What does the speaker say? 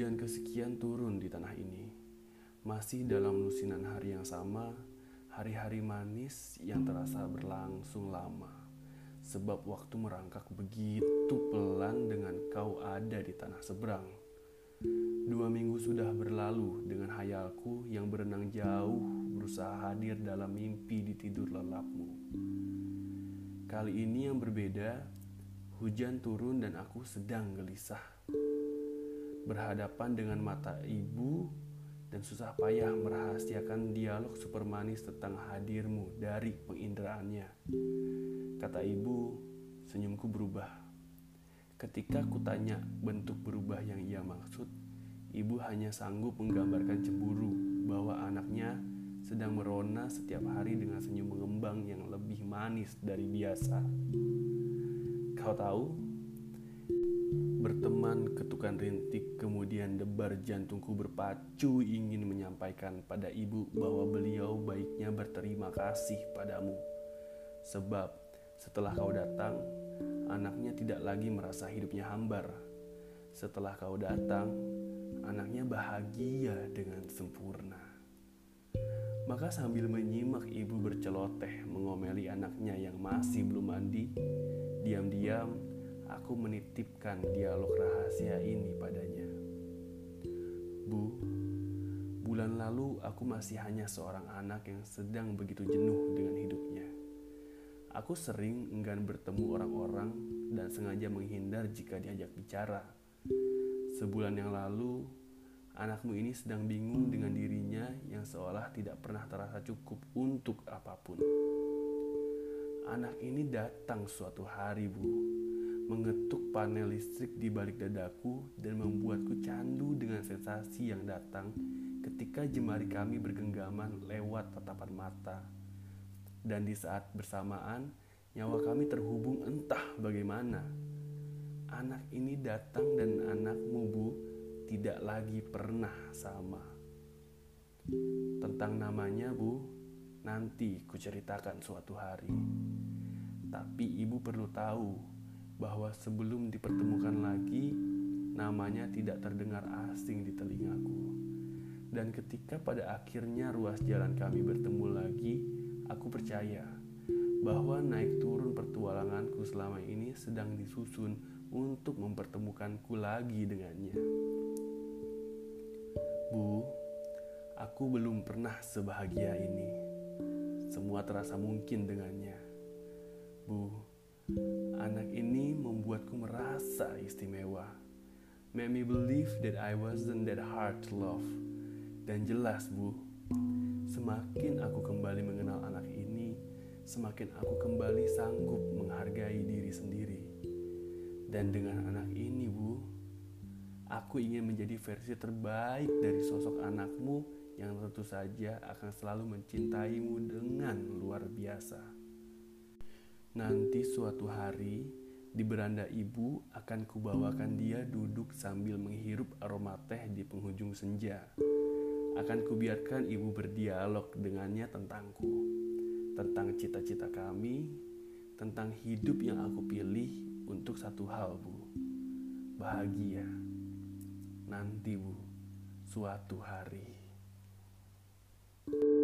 Hujan kesekian turun di tanah ini. Masih dalam lusinan hari yang sama, hari-hari manis yang terasa berlangsung lama. Sebab waktu merangkak begitu pelan dengan kau ada di tanah seberang. Dua minggu sudah berlalu dengan hayalku yang berenang jauh berusaha hadir dalam mimpi di tidur lelapmu. Kali ini yang berbeda, hujan turun dan aku sedang gelisah berhadapan dengan mata ibu dan susah payah merahasiakan dialog super manis tentang hadirmu dari penginderaannya. Kata ibu, senyumku berubah. Ketika kutanya bentuk berubah yang ia maksud, ibu hanya sanggup menggambarkan cemburu bahwa anaknya sedang merona setiap hari dengan senyum mengembang yang lebih manis dari biasa. Kau tahu, Berteman ketukan rintik kemudian debar jantungku berpacu ingin menyampaikan pada ibu bahwa beliau baiknya berterima kasih padamu. Sebab setelah kau datang, anaknya tidak lagi merasa hidupnya hambar. Setelah kau datang, anaknya bahagia dengan sempurna. Maka sambil menyimak ibu berceloteh mengomeli anaknya yang masih belum mandi, diam-diam aku menitipkan dialog rahasia ini padanya. Bu, bulan lalu aku masih hanya seorang anak yang sedang begitu jenuh dengan hidupnya. Aku sering enggan bertemu orang-orang dan sengaja menghindar jika diajak bicara. Sebulan yang lalu, anakmu ini sedang bingung dengan dirinya yang seolah tidak pernah terasa cukup untuk apa pun. Anak ini datang suatu hari, Bu, mengetuk panel listrik di balik dadaku dan membuatku candu dengan sensasi yang datang ketika jemari kami bergenggaman lewat tatapan mata. Dan di saat bersamaan, nyawa kami terhubung entah bagaimana. Anak ini datang dan anakmu bu tidak lagi pernah sama. Tentang namanya bu, nanti kuceritakan suatu hari. Tapi ibu perlu tahu bahwa sebelum dipertemukan lagi, namanya tidak terdengar asing di telingaku. Dan ketika pada akhirnya ruas jalan kami bertemu lagi, aku percaya bahwa naik turun pertualanganku selama ini sedang disusun untuk mempertemukanku lagi dengannya. Bu, aku belum pernah sebahagia ini. Semua terasa mungkin dengannya. Bu, membuatku merasa istimewa. Made me believe that I wasn't that hard to love. Dan jelas, Bu, semakin aku kembali mengenal anak ini, semakin aku kembali sanggup menghargai diri sendiri. Dan dengan anak ini, Bu, aku ingin menjadi versi terbaik dari sosok anakmu yang tentu saja akan selalu mencintaimu dengan luar biasa. Nanti suatu hari di beranda ibu akan kubawakan dia duduk sambil menghirup aroma teh di penghujung senja. Akan kubiarkan ibu berdialog dengannya tentangku, tentang cita-cita kami, tentang hidup yang aku pilih untuk satu hal, Bu. Bahagia. Nanti, Bu, suatu hari. thank you